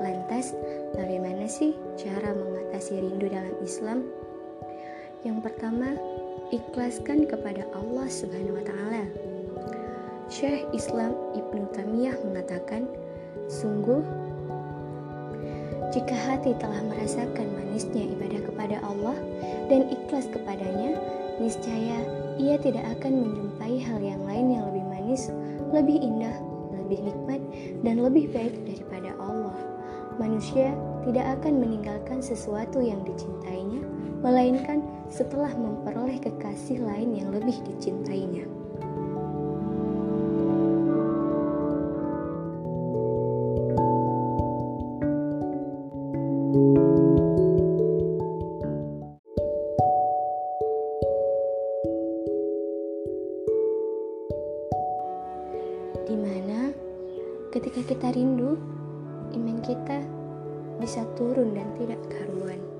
membahas bagaimana sih cara mengatasi rindu dalam Islam. Yang pertama, ikhlaskan kepada Allah Subhanahu wa taala. Syekh Islam Ibnu Tamiyah mengatakan, sungguh jika hati telah merasakan manisnya ibadah kepada Allah dan ikhlas kepadanya, niscaya ia tidak akan menjumpai hal yang lain yang lebih manis, lebih indah, lebih nikmat, dan lebih baik daripada Allah. Manusia tidak akan meninggalkan sesuatu yang dicintainya, melainkan setelah memperoleh kekasih lain yang lebih dicintainya. di mana ketika kita rindu, kita bisa turun dan tidak karuan.